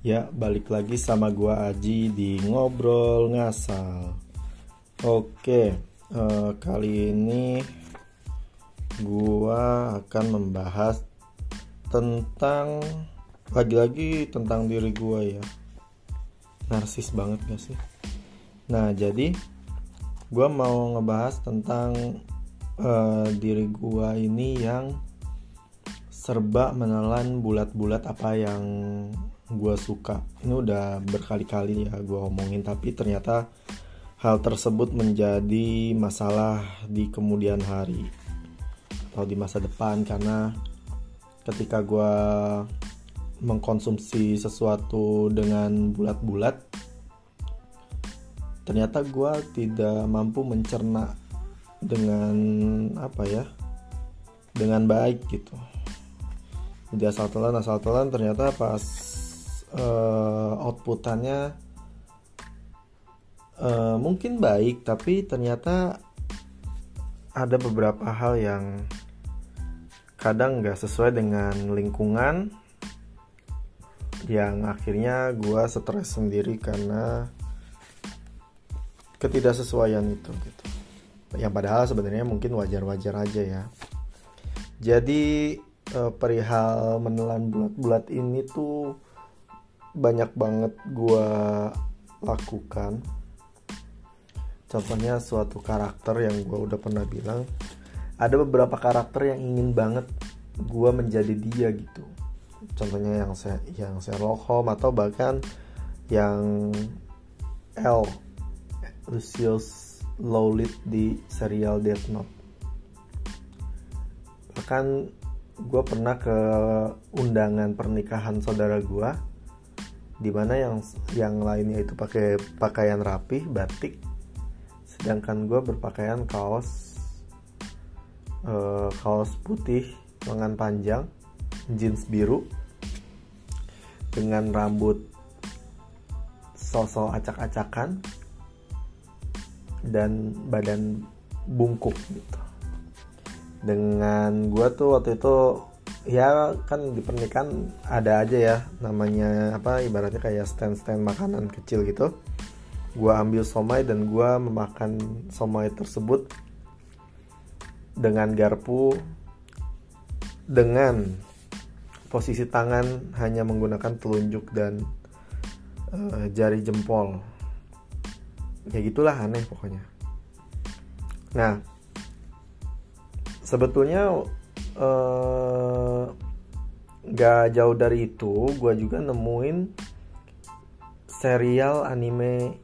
Ya, balik lagi sama gua Aji di ngobrol ngasal. Oke, eh, kali ini gua akan membahas tentang lagi-lagi tentang diri gua ya. Narsis banget gak sih? Nah, jadi gua mau ngebahas tentang eh, diri gua ini yang serba menelan bulat-bulat apa yang gue suka. Ini udah berkali-kali ya gue omongin tapi ternyata hal tersebut menjadi masalah di kemudian hari atau di masa depan. Karena ketika gue mengkonsumsi sesuatu dengan bulat-bulat ternyata gue tidak mampu mencerna dengan apa ya dengan baik gitu. Jadi asal telan asal telan ternyata pas uh, outputannya uh, mungkin baik tapi ternyata ada beberapa hal yang kadang nggak sesuai dengan lingkungan yang akhirnya gue stres sendiri karena ketidaksesuaian itu gitu. Yang padahal sebenarnya mungkin wajar-wajar aja ya. Jadi uh, perihal menelan bulat-bulat ini tuh banyak banget gue lakukan. Contohnya suatu karakter yang gue udah pernah bilang ada beberapa karakter yang ingin banget gue menjadi dia gitu. Contohnya yang saya yang Sherlock Holmes atau bahkan yang L Lucius Lowlit di serial Death Note. Bahkan gue pernah ke undangan pernikahan saudara gue di mana yang yang lainnya itu pakai pakaian rapi batik. Sedangkan gue berpakaian kaos uh, kaos putih lengan panjang jeans biru dengan rambut sosok acak-acakan dan badan bungkuk gitu. Dengan gue tuh waktu itu ya kan di pernikahan ada aja ya namanya apa ibaratnya kayak stand-stand makanan kecil gitu. Gue ambil somai dan gue memakan somai tersebut dengan garpu dengan posisi tangan hanya menggunakan telunjuk dan uh, jari jempol. Ya gitulah aneh pokoknya. Nah sebetulnya uh, gak jauh dari itu gue juga nemuin serial anime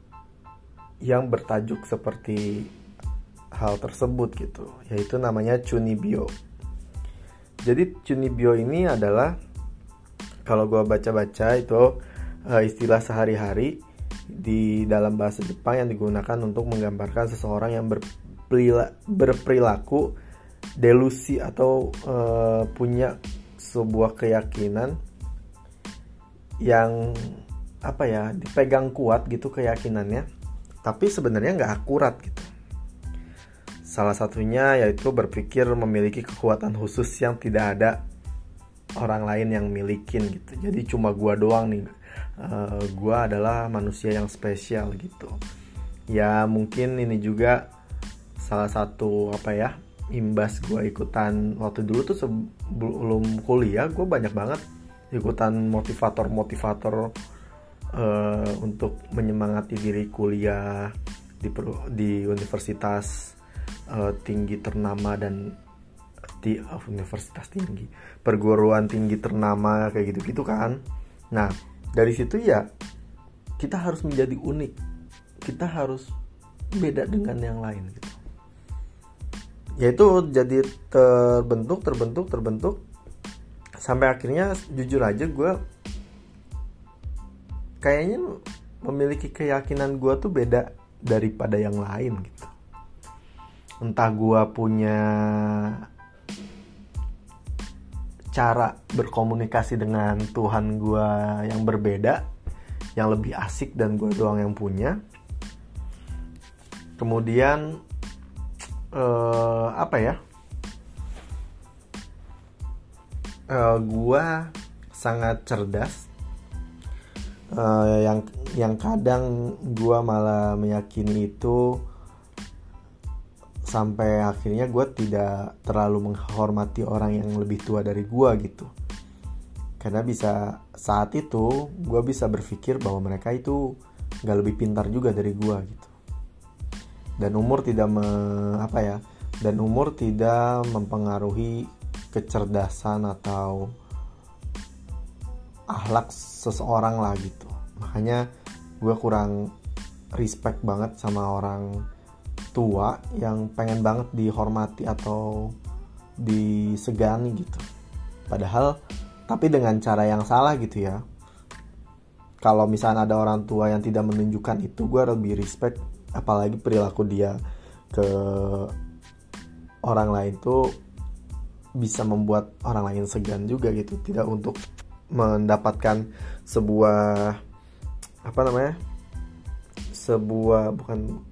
yang bertajuk seperti hal tersebut gitu yaitu namanya Chunibyo. Jadi Chunibyo ini adalah kalau gue baca-baca itu uh, istilah sehari-hari di dalam bahasa Jepang yang digunakan untuk menggambarkan seseorang yang berperilaku delusi atau uh, punya sebuah keyakinan yang apa ya dipegang kuat gitu keyakinannya tapi sebenarnya nggak akurat gitu. Salah satunya yaitu berpikir memiliki kekuatan khusus yang tidak ada orang lain yang milikin gitu. Jadi cuma gua doang nih uh, gua adalah manusia yang spesial gitu. Ya mungkin ini juga salah satu apa ya imbas gue ikutan waktu dulu tuh sebelum kuliah gue banyak banget ikutan motivator-motivator uh, untuk menyemangati diri kuliah di di universitas uh, tinggi ternama dan di uh, universitas tinggi perguruan tinggi ternama kayak gitu gitu kan. Nah dari situ ya kita harus menjadi unik. Kita harus beda dengan yang lain gitu ya itu jadi terbentuk terbentuk terbentuk. Sampai akhirnya jujur aja gue kayaknya memiliki keyakinan gue tuh beda daripada yang lain gitu. Entah gue punya cara berkomunikasi dengan Tuhan gue yang berbeda yang lebih asik dan gue doang yang punya. Kemudian uh, apa ya? Uh, gua sangat cerdas. Uh, yang yang kadang gue malah meyakini itu sampai akhirnya gue tidak terlalu menghormati orang yang lebih tua dari gue gitu. Karena bisa saat itu gue bisa berpikir bahwa mereka itu nggak lebih pintar juga dari gue gitu dan umur tidak me, apa ya dan umur tidak mempengaruhi kecerdasan atau ahlak seseorang lah gitu. Makanya gue kurang respect banget sama orang tua yang pengen banget dihormati atau disegani gitu. Padahal tapi dengan cara yang salah gitu ya. Kalau misalnya ada orang tua yang tidak menunjukkan itu gue lebih respect apalagi perilaku dia ke orang lain tuh bisa membuat orang lain segan juga gitu. Tidak untuk mendapatkan sebuah apa namanya sebuah bukan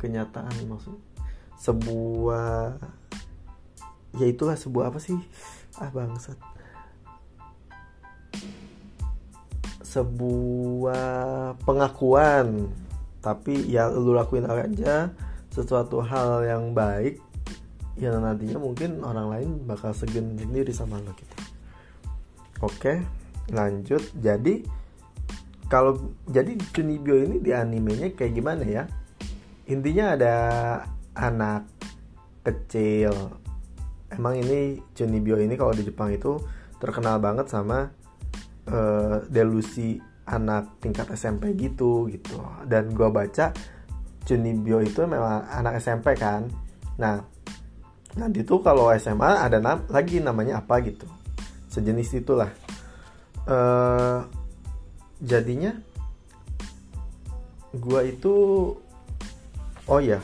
kenyataan maksud sebuah ya itulah sebuah apa sih? Ah bangsat. Sebuah pengakuan tapi ya lu lakuin aja sesuatu hal yang baik yang nantinya mungkin orang lain bakal segen sendiri sama lo gitu. Oke lanjut. Jadi kalau jadi Chunibyo ini di animenya kayak gimana ya? Intinya ada anak kecil. Emang ini Chunibyo ini kalau di Jepang itu terkenal banget sama uh, delusi anak tingkat SMP gitu gitu. Dan gue baca Chunibyo itu memang anak SMP kan. Nah nanti tuh kalau SMA ada nam lagi namanya apa gitu. Sejenis itulah. Uh, jadinya gua itu oh ya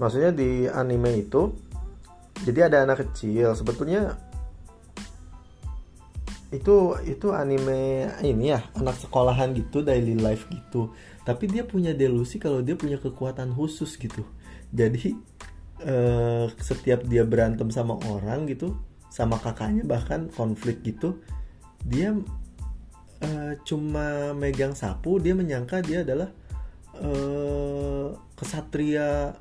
maksudnya di anime itu jadi ada anak kecil. Sebetulnya itu itu anime ini ya anak sekolahan gitu daily life gitu. Tapi dia punya delusi kalau dia punya kekuatan khusus gitu. Jadi uh, setiap dia berantem sama orang gitu sama kakaknya bahkan konflik gitu dia uh, cuma megang sapu dia menyangka dia adalah uh, kesatria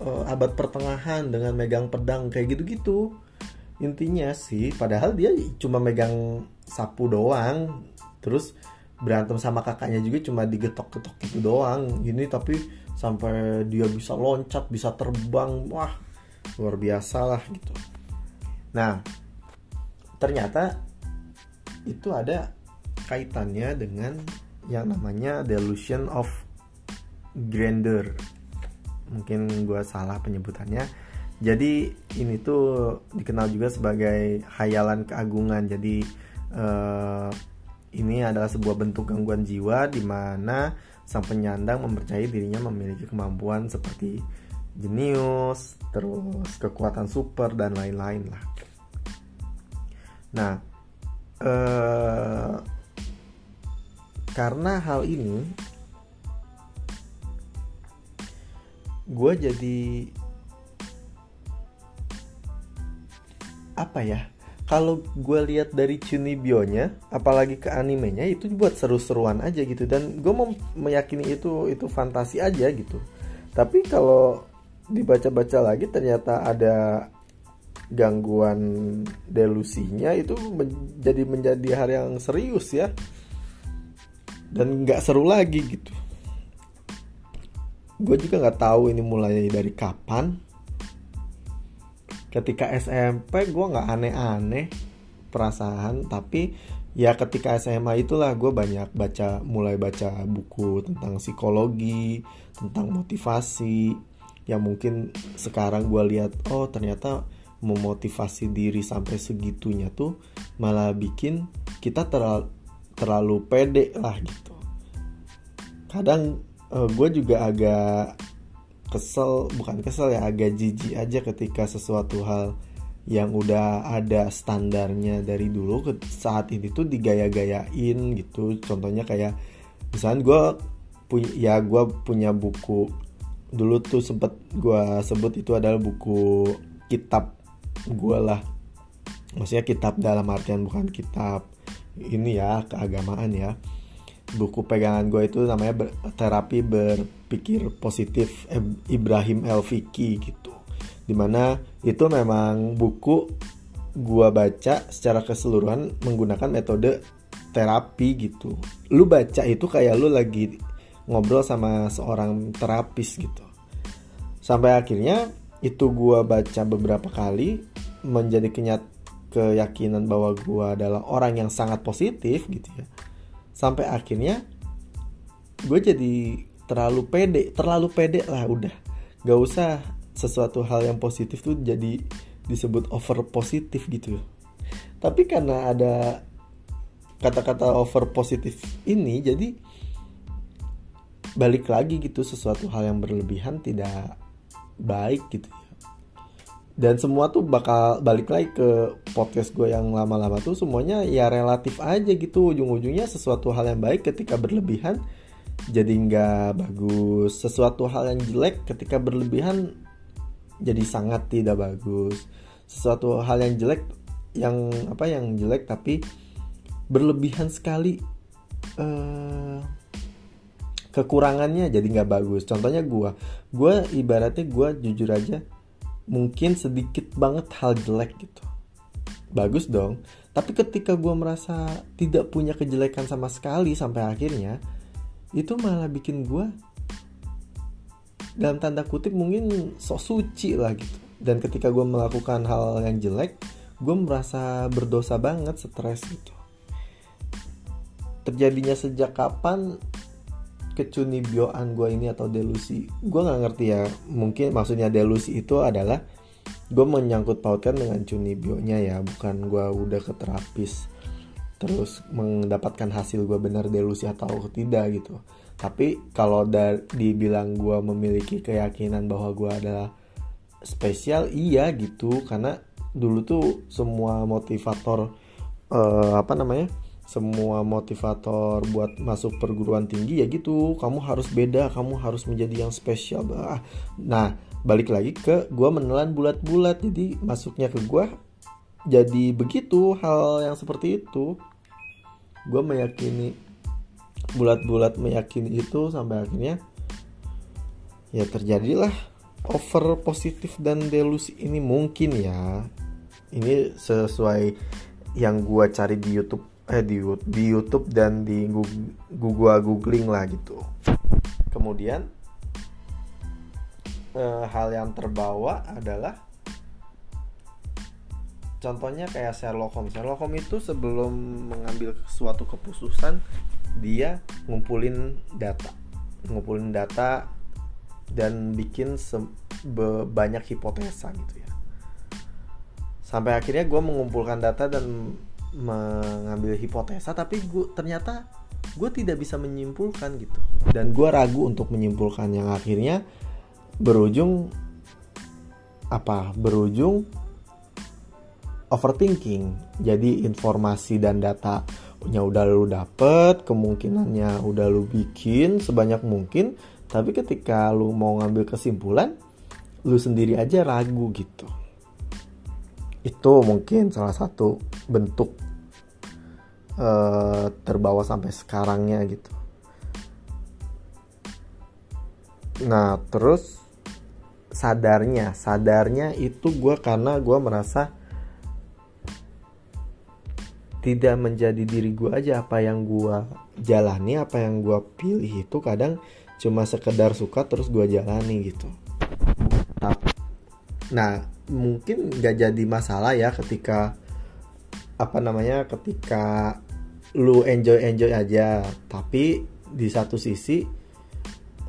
uh, abad pertengahan dengan megang pedang kayak gitu-gitu intinya sih padahal dia cuma megang sapu doang. Terus berantem sama kakaknya juga cuma digetok-getok gitu doang. Ini tapi sampai dia bisa loncat bisa terbang wah luar biasa lah gitu. Nah ternyata itu ada kaitannya dengan yang namanya delusion of grandeur. Mungkin gue salah penyebutannya jadi ini tuh dikenal juga sebagai hayalan keagungan jadi uh, ini adalah sebuah bentuk gangguan jiwa di mana sang penyandang mempercayai dirinya memiliki kemampuan seperti jenius, terus kekuatan super dan lain-lain lah. Nah, eh, karena hal ini, gue jadi apa ya? kalau gue lihat dari Chunibyo-nya, apalagi ke animenya itu buat seru-seruan aja gitu dan gue mau meyakini itu itu fantasi aja gitu. Tapi kalau dibaca-baca lagi ternyata ada gangguan delusinya itu menjadi menjadi hal yang serius ya dan nggak seru lagi gitu. Gue juga nggak tahu ini mulai dari kapan ketika SMP gue nggak aneh-aneh perasaan tapi ya ketika SMA itulah gue banyak baca mulai baca buku tentang psikologi tentang motivasi. Yang mungkin sekarang gue lihat oh ternyata memotivasi diri sampai segitunya tuh malah bikin kita terlalu terlalu pede lah gitu. Kadang uh, gue juga agak kesel bukan kesel ya agak jijik aja ketika sesuatu hal yang udah ada standarnya dari dulu ke saat ini tuh digaya-gayain gitu. Contohnya kayak misalnya gue punya ya gue punya buku dulu tuh sempet gue sebut itu adalah buku kitab gue lah. Maksudnya kitab dalam artian bukan kitab ini ya keagamaan ya buku pegangan gue itu namanya ber, terapi berpikir positif Ibrahim El Fiki gitu. Di mana itu memang buku gue baca secara keseluruhan menggunakan metode terapi gitu. Lu baca itu kayak lu lagi ngobrol sama seorang terapis gitu. Sampai akhirnya itu gue baca beberapa kali menjadi kenyat keyakinan bahwa gue adalah orang yang sangat positif gitu ya sampai akhirnya gue jadi terlalu pede terlalu pede lah udah. Gak usah sesuatu hal yang positif tuh jadi disebut over positif gitu. Tapi karena ada kata-kata over positif ini jadi balik lagi gitu sesuatu hal yang berlebihan tidak baik gitu. ya dan semua tuh bakal balik lagi ke podcast gue yang lama-lama tuh semuanya ya relatif aja gitu. Ujung-ujungnya sesuatu hal yang baik ketika berlebihan jadi nggak bagus. Sesuatu hal yang jelek ketika berlebihan jadi sangat tidak bagus. Sesuatu hal yang jelek yang apa yang jelek tapi berlebihan sekali uh, kekurangannya jadi nggak bagus. Contohnya gue gue ibaratnya gue jujur aja mungkin sedikit banget hal jelek gitu. Bagus dong. Tapi ketika gue merasa tidak punya kejelekan sama sekali sampai akhirnya itu malah bikin gue dalam tanda kutip mungkin sok suci lah gitu. Dan ketika gue melakukan hal yang jelek gue merasa berdosa banget stres gitu. Terjadinya sejak kapan kecunibioan gue ini atau delusi. Gue nggak ngerti ya. Mungkin maksudnya delusi itu adalah gue menyangkut pautkan dengan cunibionya ya. Bukan gue udah ke terapis terus mendapatkan hasil gue benar delusi atau tidak gitu. Tapi kalau dibilang gue memiliki keyakinan bahwa gue adalah spesial iya gitu. Karena dulu tuh semua motivator uh, apa namanya semua motivator buat masuk perguruan tinggi ya gitu. Kamu harus beda kamu harus menjadi yang spesial nah balik lagi ke gue menelan bulat-bulat. Jadi masuknya ke gue jadi begitu hal yang seperti itu. Gue meyakini bulat-bulat meyakini itu sampai akhirnya ya terjadilah over positif dan delusi ini. Mungkin ya ini sesuai yang gue cari di YouTube eh di di YouTube dan di Google googling lah gitu. Kemudian eh, hal yang terbawa adalah contohnya kayak Sherlock Holmes. Sherlock Holmes itu sebelum mengambil suatu keputusan dia ngumpulin data, ngumpulin data dan bikin banyak hipotesa gitu ya. Sampai akhirnya gue mengumpulkan data dan mengambil hipotesa tapi gue ternyata gue tidak bisa menyimpulkan gitu. Dan gue ragu untuk menyimpulkan yang akhirnya berujung apa? Berujung overthinking. Jadi informasi dan datanya udah lu dapet kemungkinannya udah lu bikin sebanyak mungkin tapi ketika lu mau ngambil kesimpulan lu sendiri aja ragu gitu itu mungkin salah satu bentuk uh, terbawa sampai sekarangnya gitu. Nah terus sadarnya sadarnya itu gue karena gue merasa tidak menjadi diri gue aja. Apa yang gue jalani apa yang gue pilih itu kadang cuma sekedar suka terus gue jalani gitu. Nah mungkin gak jadi masalah ya ketika apa namanya ketika lu enjoy enjoy aja. Tapi di satu sisi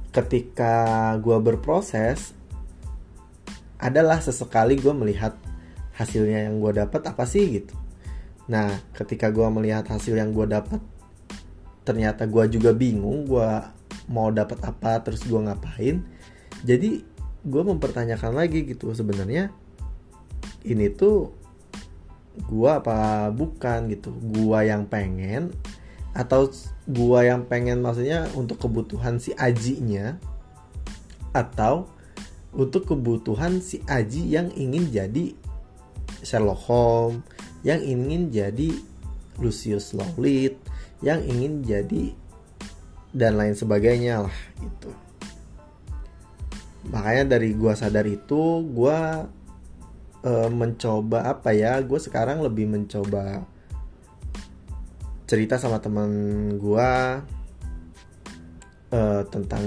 ketika gue berproses adalah sesekali gue melihat hasilnya yang gue dapat apa sih gitu. Nah ketika gue melihat hasil yang gue dapat ternyata gue juga bingung gue mau dapat apa terus gue ngapain. Jadi gue mempertanyakan lagi gitu sebenarnya ini tuh gua apa bukan gitu. Gua yang pengen atau gua yang pengen maksudnya untuk kebutuhan si ajinya atau untuk kebutuhan si aji yang ingin jadi Sherlock Holmes yang ingin jadi Lucius Lowlit yang ingin jadi dan lain sebagainya lah itu makanya dari gua sadar itu gua e, mencoba apa ya? Gue sekarang lebih mencoba cerita sama teman gua e, tentang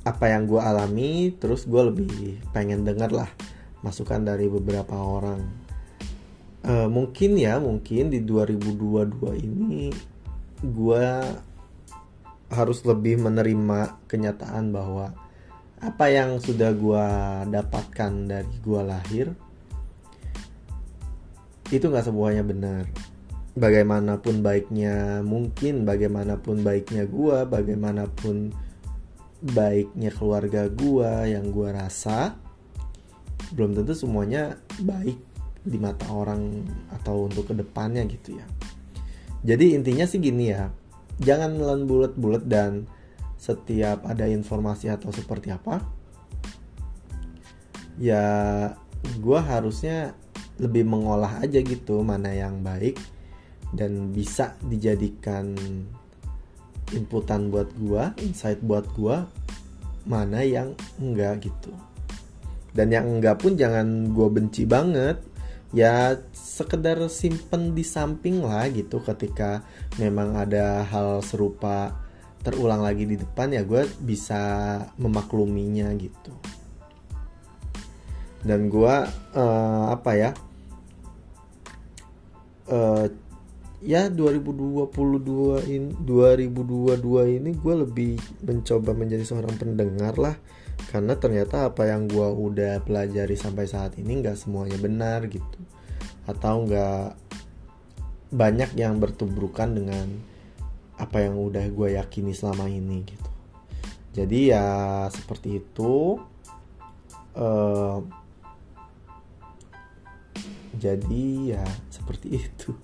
apa yang gue alami terus gue lebih pengen denger lah masukan dari beberapa orang. Uh, mungkin ya mungkin di 2022 ini gue harus lebih menerima kenyataan bahwa apa yang sudah gue dapatkan dari gue lahir itu nggak semuanya benar. Bagaimanapun baiknya mungkin bagaimanapun baiknya gue bagaimanapun baiknya keluarga gua yang gua rasa belum tentu semuanya baik di mata orang atau untuk ke depannya gitu ya. Jadi intinya sih gini ya jangan nelan bulat-bulat dan setiap ada informasi atau seperti apa ya gua harusnya lebih mengolah aja gitu mana yang baik dan bisa dijadikan inputan buat gua, insight buat gua mana yang enggak gitu. Dan yang enggak pun jangan gua benci banget. Ya sekedar simpen di samping lah gitu ketika memang ada hal serupa terulang lagi di depan ya gue bisa memakluminya gitu. Dan gue uh, apa ya uh, ya 2022 ini 2022 ini gue lebih mencoba menjadi seorang pendengar lah. Karena ternyata apa yang gue udah pelajari sampai saat ini nggak semuanya benar gitu. Atau nggak banyak yang bertubrukan dengan apa yang udah gue yakini selama ini gitu. Jadi ya seperti itu uh, jadi ya seperti itu.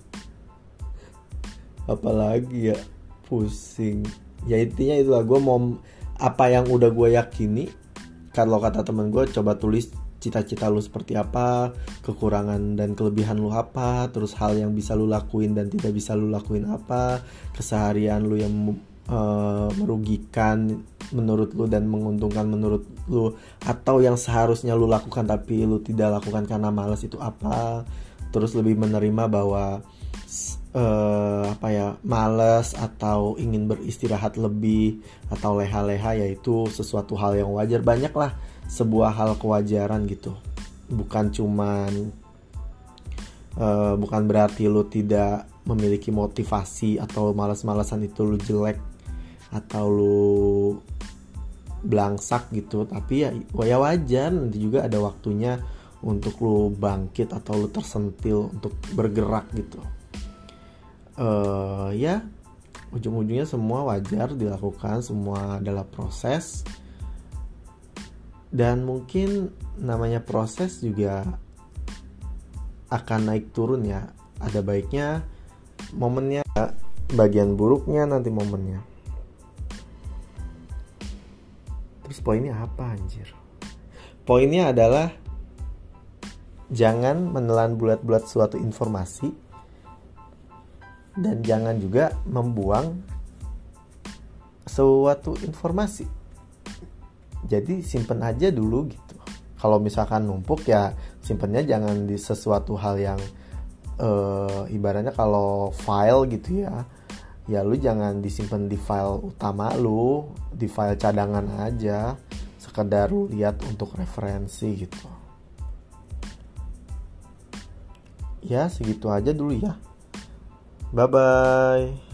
Apalagi ya pusing. Ya intinya itulah gue mau apa yang udah gue yakini kalau kata temen gue coba tulis cita-cita lu seperti apa kekurangan dan kelebihan lu apa terus hal yang bisa lu lakuin dan tidak bisa lu lakuin apa keseharian lu yang uh, merugikan menurut lu dan menguntungkan menurut lu atau yang seharusnya lu lakukan tapi lu tidak lakukan karena malas itu apa. Terus lebih menerima bahwa uh, apa ya males atau ingin beristirahat lebih atau leha-leha yaitu sesuatu hal yang wajar. Banyak lah sebuah hal kewajaran gitu. Bukan cuman uh, bukan berarti lu tidak memiliki motivasi atau malas-malasan itu lu jelek atau lu belangsak gitu tapi ya, ya wajar. Nanti juga ada waktunya untuk lu bangkit atau lu tersentil untuk bergerak gitu. Uh, ya ujung-ujungnya semua wajar dilakukan semua adalah proses dan mungkin namanya proses juga akan naik turun ya. Ada baiknya momennya bagian buruknya nanti momennya. Terus poinnya apa anjir? Poinnya adalah jangan menelan bulat-bulat suatu informasi dan jangan juga membuang suatu informasi jadi simpen aja dulu gitu. Kalau misalkan numpuk ya simpennya jangan di sesuatu hal yang uh, ibaratnya kalau file gitu ya ya lu jangan disimpan di file utama lu di file cadangan aja. Sekedar lu lihat untuk referensi gitu. Ya segitu aja dulu ya. Bye bye.